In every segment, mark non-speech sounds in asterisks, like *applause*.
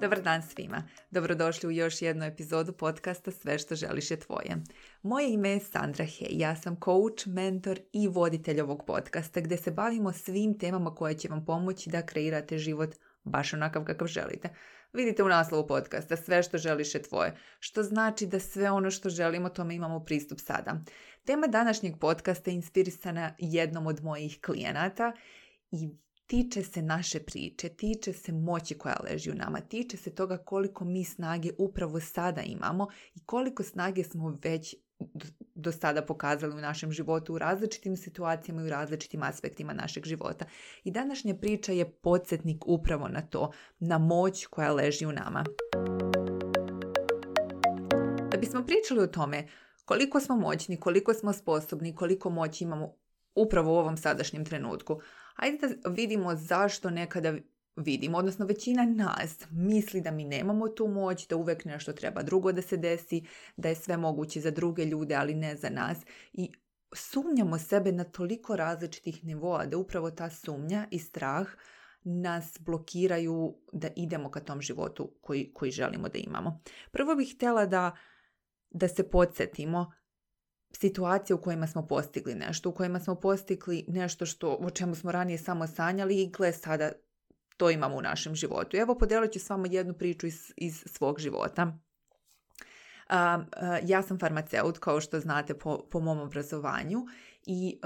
Dobar dan svima. Dobrodošli u još jednu epizodu podcasta Sve što želiš je tvoje. Moje ime je Sandra Hej, ja sam coach, mentor i voditelj ovog podcasta gdje se bavimo svim temama koje će vam pomoći da kreirate život baš onakav kakav želite. Vidite u naslovu podcasta sve što želiš je tvoje, što znači da sve ono što želimo tome imamo pristup sada. Tema današnjeg podcasta je inspirisana jednom od mojih klijenata i tiče se naše priče, tiče se moći koja leži u nama, tiče se toga koliko mi snage upravo sada imamo i koliko snage smo već do sada pokazali u našem životu u različitim situacijama i u različitim aspektima našeg života. I današnja priča je podsjetnik upravo na to, na moć koja leži u nama. Da bismo pričali o tome koliko smo moćni, koliko smo sposobni, koliko moći imamo upravo u ovom sadašnjem trenutku. Ajde da vidimo zašto nekada vidimo, odnosno većina nas misli da mi nemamo tu moć, da uvek nešto treba drugo da se desi, da je sve moguće za druge ljude, ali ne za nas i sumnjamo sebe na toliko različitih nivoa da upravo ta sumnja i strah nas blokiraju da idemo ka tom životu koji, koji želimo da imamo. Prvo bih htjela da, da se podsjetimo situacije u kojima smo postigli nešto, u kojima smo postigli nešto što, o čemu smo ranije samo sanjali i gle sada to imamo u našem životu. Evo podelit ću s vama jednu priču iz, iz svog života. ja sam farmaceut, kao što znate po, po mom obrazovanju i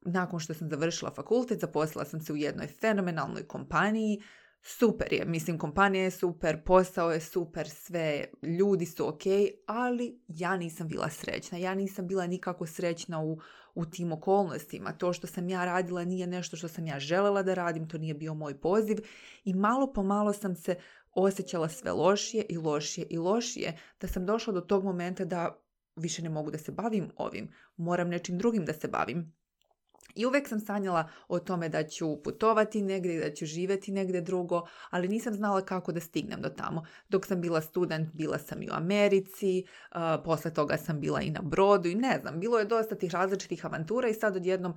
nakon što sam završila fakultet, zaposlila sam se u jednoj fenomenalnoj kompaniji super je, mislim kompanija je super, posao je super, sve, ljudi su ok, ali ja nisam bila srećna, ja nisam bila nikako srećna u, u tim okolnostima. To što sam ja radila nije nešto što sam ja željela da radim, to nije bio moj poziv i malo po malo sam se osjećala sve lošije i lošije i lošije, da sam došla do tog momenta da više ne mogu da se bavim ovim, moram nečim drugim da se bavim. I uvijek sam sanjala o tome da ću putovati negdje, da ću živjeti negdje drugo, ali nisam znala kako da stignem do tamo. Dok sam bila student, bila sam i u Americi, posle toga sam bila i na brodu i ne znam, bilo je dosta tih različitih avantura i sad odjednom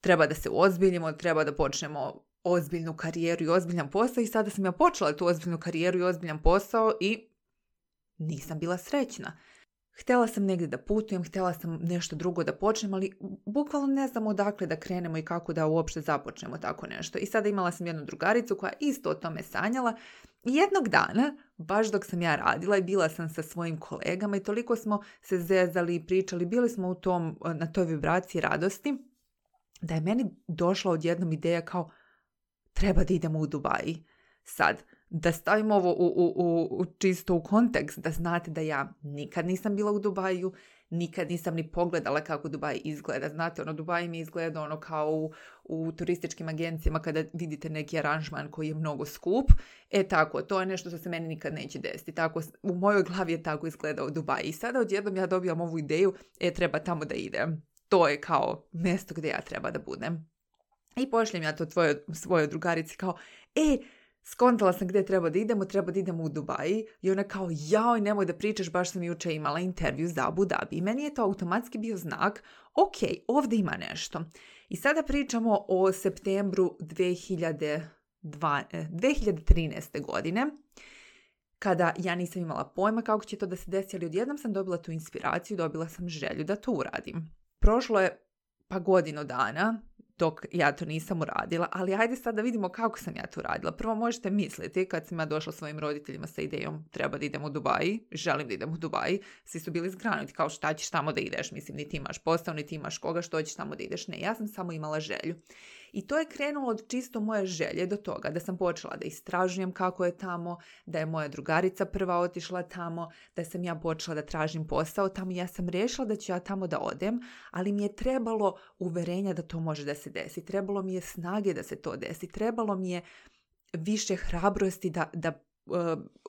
treba da se ozbiljimo, treba da počnemo ozbiljnu karijeru i ozbiljan posao i sada sam ja počela tu ozbiljnu karijeru i ozbiljan posao i nisam bila srećna. Htjela sam negdje da putujem, htjela sam nešto drugo da počnem, ali bukvalno ne znam odakle da krenemo i kako da uopšte započnemo tako nešto. I sada imala sam jednu drugaricu koja isto o tome sanjala i jednog dana, baš dok sam ja radila i bila sam sa svojim kolegama i toliko smo se zezali i pričali, bili smo u tom, e, na toj vibraciji radosti, da je meni došla odjednom ideja kao treba da idemo u Dubaji. Sad, da stavim ovo u, u, u, čisto u kontekst, da znate da ja nikad nisam bila u Dubaju, nikad nisam ni pogledala kako Dubaj izgleda. Znate, ono, Dubaj mi izgleda ono kao u, turističkim agencijama kada vidite neki aranžman koji je mnogo skup. E tako, to je nešto što se meni nikad neće desiti. Tako, u mojoj glavi je tako izgledao Dubaj. I sada odjednom ja dobijam ovu ideju, e treba tamo da idem. To je kao mjesto gdje ja treba da budem. I pošljem ja to svojoj svojoj drugarici kao, e, Skontala sam gdje treba da idemo, treba da idemo u Dubaji i ona kao jaoj nemoj da pričaš, baš sam jučer imala intervju za Abu Dhabi i meni je to automatski bio znak ok, ovdje ima nešto. I sada pričamo o septembru 2012, 2013. E, godine kada ja nisam imala pojma kako će to da se desi, ali odjednom sam dobila tu inspiraciju, dobila sam želju da to uradim. Prošlo je pa godinu dana, dok ja to nisam uradila, ali ajde sad da vidimo kako sam ja to uradila. Prvo možete misliti, kad sam ja došla svojim roditeljima sa idejom treba da idem u Dubaji, želim da idem u Dubaji, svi su bili zgranuti kao šta ćeš tamo da ideš, mislim niti imaš posao, niti imaš koga, što ćeš tamo da ideš. Ne, ja sam samo imala želju. I to je krenulo od čisto moje želje do toga da sam počela da istražujem kako je tamo, da je moja drugarica prva otišla tamo, da sam ja počela da tražim posao tamo. Ja sam rešila da ću ja tamo da odem, ali mi je trebalo uverenja da to može da se se desi, trebalo mi je snage da se to desi, trebalo mi je više hrabrosti da, da e,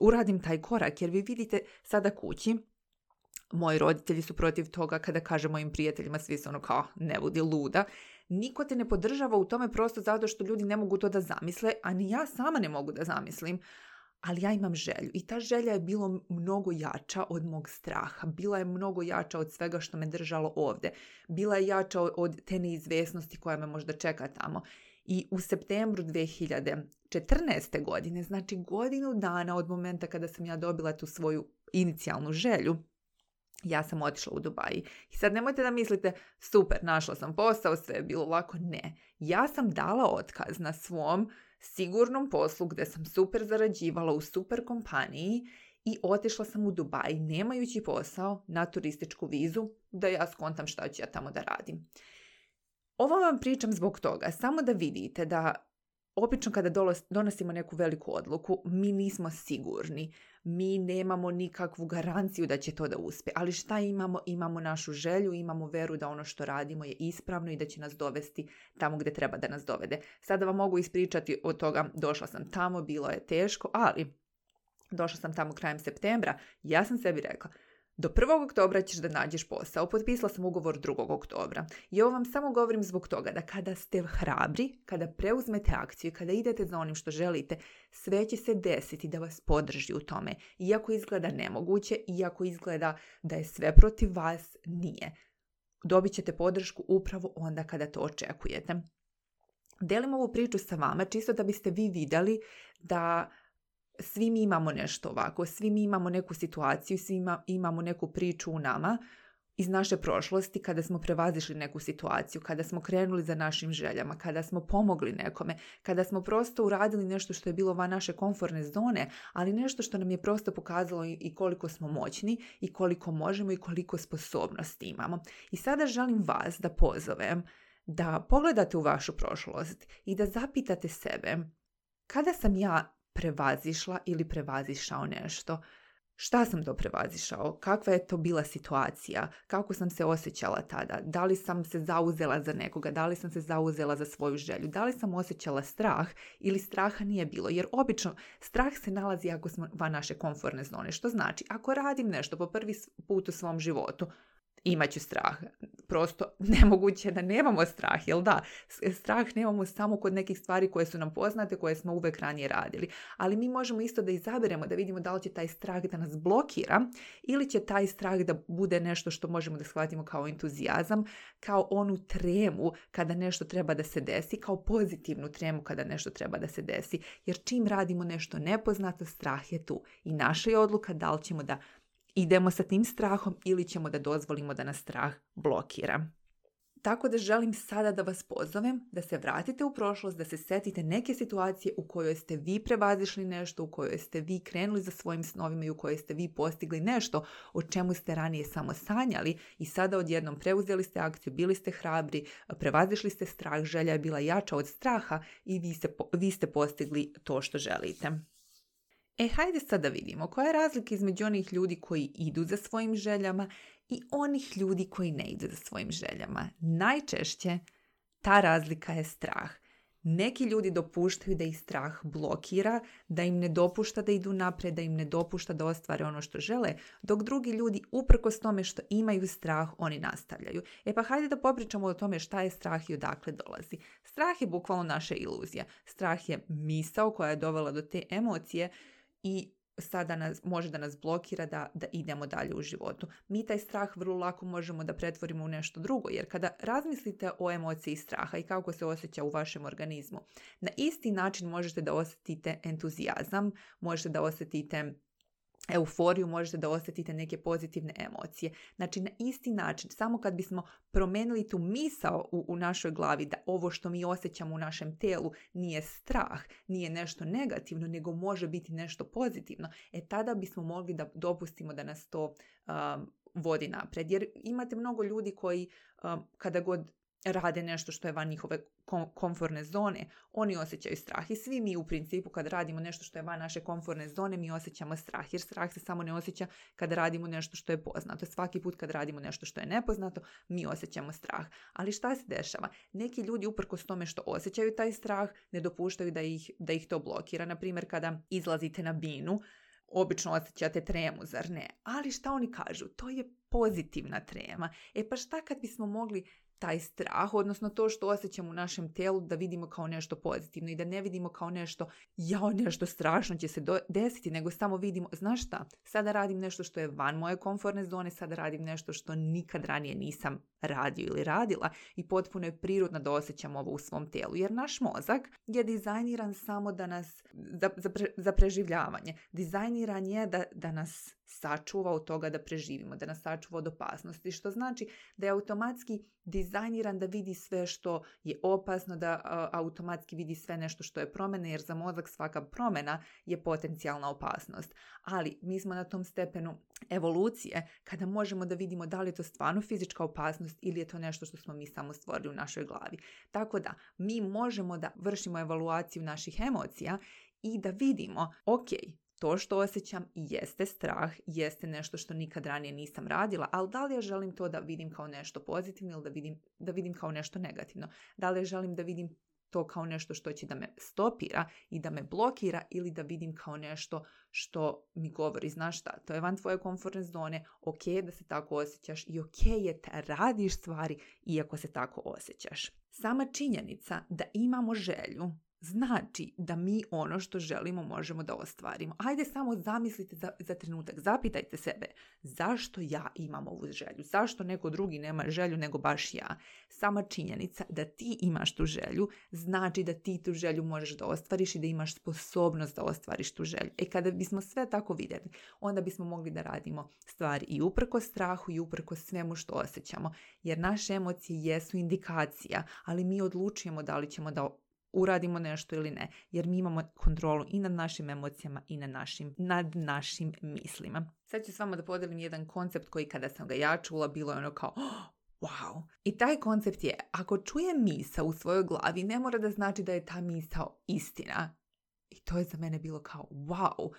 uradim taj korak. Jer vi vidite sada kući, moji roditelji su protiv toga kada kažem mojim prijateljima, svi su ono kao ne budi luda. Niko te ne podržava u tome prosto zato što ljudi ne mogu to da zamisle, a ni ja sama ne mogu da zamislim ali ja imam želju i ta želja je bilo mnogo jača od mog straha, bila je mnogo jača od svega što me držalo ovdje, bila je jača od te neizvjesnosti koja me možda čeka tamo. I u septembru 2014. godine, znači godinu dana od momenta kada sam ja dobila tu svoju inicijalnu želju, ja sam otišla u Dubaji. I sad nemojte da mislite, super, našla sam posao, sve je bilo lako. Ne, ja sam dala otkaz na svom sigurnom poslu gdje sam super zarađivala u super kompaniji i otišla sam u Dubaj nemajući posao na turističku vizu da ja skontam šta ću ja tamo da radim. Ovo vam pričam zbog toga, samo da vidite da obično kada donosimo neku veliku odluku, mi nismo sigurni. Mi nemamo nikakvu garanciju da će to da uspe. Ali šta imamo? Imamo našu želju, imamo veru da ono što radimo je ispravno i da će nas dovesti tamo gdje treba da nas dovede. Sada vam mogu ispričati od toga došla sam tamo, bilo je teško, ali došla sam tamo krajem septembra. Ja sam sebi rekla, do 1. oktobra ćeš da nađeš posao. Potpisala sam ugovor 2. oktobra. I ovo vam samo govorim zbog toga da kada ste hrabri, kada preuzmete akciju, kada idete za onim što želite, sve će se desiti da vas podrži u tome. Iako izgleda nemoguće, iako izgleda da je sve protiv vas, nije. Dobit ćete podršku upravo onda kada to očekujete. Delim ovu priču sa vama čisto da biste vi vidjeli da svi mi imamo nešto ovako, svi mi imamo neku situaciju, svi imamo neku priču u nama iz naše prošlosti kada smo prevazišli neku situaciju, kada smo krenuli za našim željama, kada smo pomogli nekome, kada smo prosto uradili nešto što je bilo van naše komforne zone, ali nešto što nam je prosto pokazalo i koliko smo moćni i koliko možemo i koliko sposobnosti imamo. I sada želim vas da pozovem da pogledate u vašu prošlost i da zapitate sebe kada sam ja prevazišla ili prevazišao nešto. Šta sam to prevazišao? Kakva je to bila situacija? Kako sam se osjećala tada? Da li sam se zauzela za nekoga? Da li sam se zauzela za svoju želju? Da li sam osjećala strah ili straha nije bilo? Jer obično strah se nalazi ako smo van naše konforne zone. Što znači, ako radim nešto po prvi put u svom životu, imaću strah. Prosto *laughs* nemoguće je da nemamo strah, jel da? Strah nemamo samo kod nekih stvari koje su nam poznate, koje smo uvek ranije radili. Ali mi možemo isto da izaberemo, da vidimo da li će taj strah da nas blokira ili će taj strah da bude nešto što možemo da shvatimo kao entuzijazam, kao onu tremu kada nešto treba da se desi, kao pozitivnu tremu kada nešto treba da se desi. Jer čim radimo nešto nepoznato, strah je tu. I naša je odluka da li ćemo da idemo sa tim strahom ili ćemo da dozvolimo da nas strah blokira. Tako da želim sada da vas pozovem da se vratite u prošlost, da se setite neke situacije u kojoj ste vi prevazišli nešto, u kojoj ste vi krenuli za svojim snovima i u kojoj ste vi postigli nešto o čemu ste ranije samo sanjali i sada odjednom preuzeli ste akciju, bili ste hrabri, prevazišli ste strah, želja je bila jača od straha i vi ste, vi ste postigli to što želite. E hajde sad da vidimo koja je razlika između onih ljudi koji idu za svojim željama i onih ljudi koji ne idu za svojim željama. Najčešće ta razlika je strah. Neki ljudi dopuštaju da ih strah blokira, da im ne dopušta da idu naprijed, da im ne dopušta da ostvare ono što žele, dok drugi ljudi uprkos tome što imaju strah, oni nastavljaju. E pa hajde da popričamo o tome šta je strah i odakle dolazi. Strah je bukvalno naša iluzija. Strah je misao koja je dovela do te emocije i sada nas, može da nas blokira da, da idemo dalje u životu. Mi taj strah vrlo lako možemo da pretvorimo u nešto drugo, jer kada razmislite o emociji straha i kako se osjeća u vašem organizmu, na isti način možete da osjetite entuzijazam, možete da osjetite euforiju, možete da osjetite neke pozitivne emocije. Znači na isti način, samo kad bismo promijenili tu misao u, u našoj glavi da ovo što mi osjećamo u našem telu nije strah, nije nešto negativno, nego može biti nešto pozitivno, e tada bismo mogli da dopustimo da nas to vodi napred. Jer imate mnogo ljudi koji kada god rade nešto što je van njihove komforne zone, oni osjećaju strah i svi mi u principu kad radimo nešto što je van naše komforne zone mi osjećamo strah jer strah se samo ne osjeća kad radimo nešto što je poznato. Svaki put kad radimo nešto što je nepoznato mi osjećamo strah. Ali šta se dešava? Neki ljudi uprkos tome što osjećaju taj strah ne dopuštaju da ih, da ih to blokira. Na primjer kada izlazite na binu obično osjećate tremu, zar ne? Ali šta oni kažu? To je pozitivna trema. E pa šta kad bismo mogli taj strah, odnosno to što osjećamo u našem telu da vidimo kao nešto pozitivno i da ne vidimo kao nešto jao nešto strašno će se desiti, nego samo vidimo, znaš šta, sada radim nešto što je van moje komforne zone, sada radim nešto što nikad ranije nisam radio ili radila i potpuno je prirodno da osjećam ovo u svom telu, jer naš mozak je dizajniran samo da nas, za, za preživljavanje, dizajniran je da, da nas sačuva od toga da preživimo, da nas sačuva od opasnosti, što znači da je automatski dizajniran da vidi sve što je opasno, da automatski vidi sve nešto što je promjena, jer za mozak svaka promjena je potencijalna opasnost. Ali mi smo na tom stepenu evolucije kada možemo da vidimo da li je to stvarno fizička opasnost ili je to nešto što smo mi samo stvorili u našoj glavi. Tako da mi možemo da vršimo evaluaciju naših emocija i da vidimo, ok, to što osjećam jeste strah, jeste nešto što nikad ranije nisam radila, ali da li ja želim to da vidim kao nešto pozitivno ili da vidim, da vidim kao nešto negativno? Da li ja želim da vidim to kao nešto što će da me stopira i da me blokira ili da vidim kao nešto što mi govori, znaš šta, to je van tvoje komfortne zone, ok je da se tako osjećaš i ok je da radiš stvari iako se tako osjećaš. Sama činjenica da imamo želju znači da mi ono što želimo možemo da ostvarimo. Ajde samo zamislite za, za trenutak, zapitajte sebe zašto ja imam ovu želju, zašto neko drugi nema želju nego baš ja. Sama činjenica da ti imaš tu želju znači da ti tu želju možeš da ostvariš i da imaš sposobnost da ostvariš tu želju. E kada bismo sve tako vidjeli, onda bismo mogli da radimo stvari i uprko strahu i uprko svemu što osjećamo, jer naše emocije jesu indikacija, ali mi odlučujemo da li ćemo da uradimo nešto ili ne. Jer mi imamo kontrolu i nad našim emocijama i nad našim, nad našim mislima. Sad ću s vama da podelim jedan koncept koji kada sam ga ja čula bilo je ono kao oh, Wow. I taj koncept je, ako čuje misa u svojoj glavi, ne mora da znači da je ta misa istina. I to je za mene bilo kao, wow,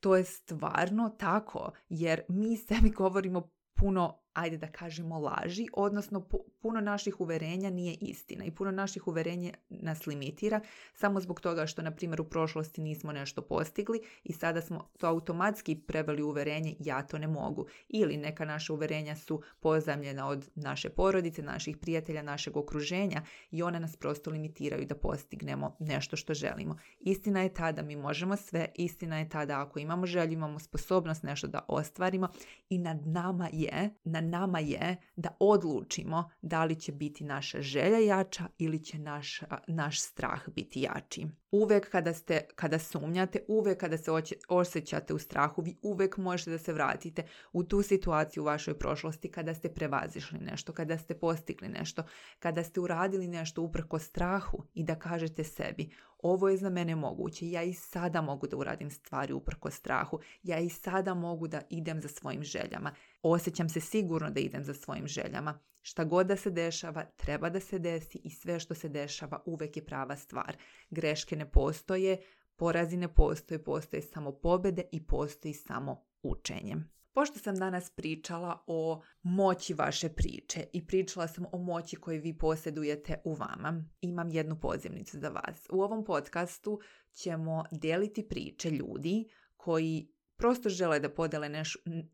to je stvarno tako, jer mi sebi govorimo puno ajde da kažemo laži, odnosno puno naših uverenja nije istina i puno naših uverenja nas limitira samo zbog toga što, na primjer, u prošlosti nismo nešto postigli i sada smo to automatski preveli uverenje ja to ne mogu. Ili neka naša uverenja su pozamljena od naše porodice, naših prijatelja, našeg okruženja i ona nas prosto limitiraju da postignemo nešto što želimo. Istina je tada, mi možemo sve, istina je tada ako imamo želju, imamo sposobnost nešto da ostvarimo i nad nama je, na nama je da odlučimo da li će biti naša želja jača ili će naš, naš strah biti jači. Uvijek kada, ste, kada sumnjate, uvijek kada se osjećate u strahu, vi uvijek možete da se vratite u tu situaciju u vašoj prošlosti kada ste prevazišli nešto, kada ste postigli nešto, kada ste uradili nešto uprko strahu i da kažete sebi ovo je za mene moguće, ja i sada mogu da uradim stvari uprko strahu, ja i sada mogu da idem za svojim željama, osjećam se sigurno da idem za svojim željama. Šta god da se dešava, treba da se desi i sve što se dešava uvek je prava stvar. Greške ne postoje, porazi ne postoje, postoje samo pobede i postoji samo učenje. Pošto sam danas pričala o moći vaše priče i pričala sam o moći koju vi posjedujete u vama, imam jednu pozivnicu za vas. U ovom podcastu ćemo dijeliti priče ljudi koji prosto žele da podele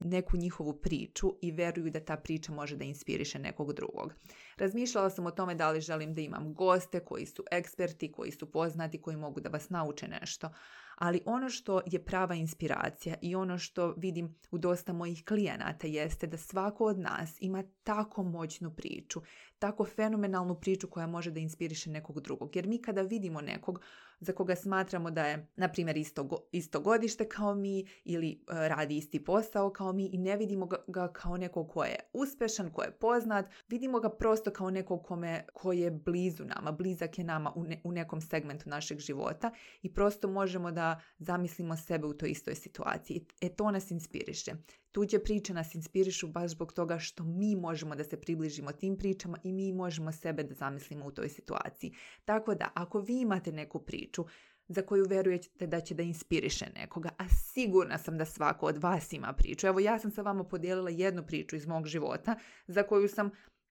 neku njihovu priču i veruju da ta priča može da inspiriše nekog drugog. Razmišljala sam o tome da li želim da imam goste koji su eksperti, koji su poznati, koji mogu da vas nauče nešto. Ali ono što je prava inspiracija i ono što vidim u dosta mojih klijenata jeste da svako od nas ima tako moćnu priču, tako fenomenalnu priču koja može da inspiriše nekog drugog. Jer mi kada vidimo nekog za koga smatramo da je, na primjer, isto, godište kao mi ili e, radi isti posao kao mi i ne vidimo ga kao nekog ko je uspešan, ko je poznat, vidimo ga prosto kao nekog kome, je blizu nama, blizak je nama u, u nekom segmentu našeg života i prosto možemo da zamislimo sebe u toj istoj situaciji. E to nas inspiriše. Tuđe priče nas inspirišu baš zbog toga što mi možemo da se približimo tim pričama i mi možemo sebe da zamislimo u toj situaciji. Tako da, ako vi imate neku priču, za koju verujete da će da inspiriše nekoga, a sigurna sam da svako od vas ima priču. Evo ja sam sa vama podijelila jednu priču iz mog života za koju sam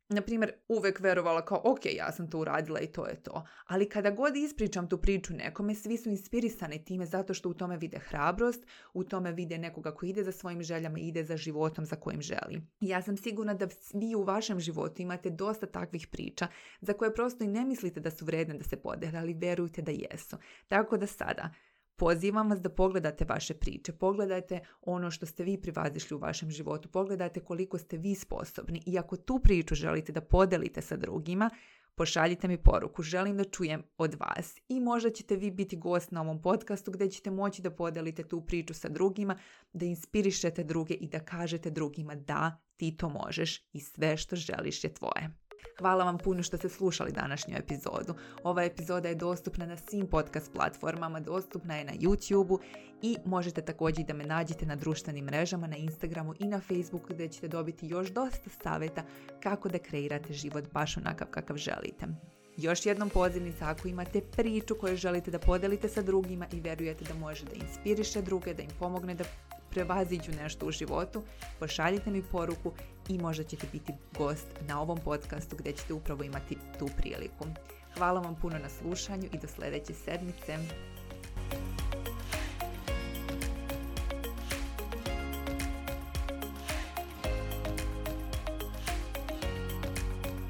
na primjer, uvek verovala kao, ok, ja sam to uradila i to je to. Ali kada god ispričam tu priču nekome, svi su inspirisani time zato što u tome vide hrabrost, u tome vide nekoga koji ide za svojim željama i ide za životom za kojim želi. Ja sam sigurna da vi u vašem životu imate dosta takvih priča za koje prosto i ne mislite da su vredne da se podele, ali verujte da jesu. Tako da sada, Pozivam vas da pogledate vaše priče, pogledajte ono što ste vi privazišli u vašem životu, pogledajte koliko ste vi sposobni i ako tu priču želite da podelite sa drugima, pošaljite mi poruku, želim da čujem od vas i možda ćete vi biti gost na ovom podcastu gdje ćete moći da podelite tu priču sa drugima, da inspirišete druge i da kažete drugima da ti to možeš i sve što želiš je tvoje. Hvala vam puno što ste slušali današnju epizodu. Ova epizoda je dostupna na svim podcast platformama, dostupna je na YouTubeu i možete također da me nađete na društvenim mrežama, na Instagramu i na Facebooku gdje ćete dobiti još dosta savjeta kako da kreirate život baš onakav kakav želite. Još jednom pozivnica ako imate priču koju želite da podelite sa drugima i vjerujete da može da inspiriše druge, da im pomogne da prevaziđu nešto u životu, pošaljite mi poruku i možda ćete biti gost na ovom podcastu gdje ćete upravo imati tu priliku. Hvala vam puno na slušanju i do sljedeće sedmice.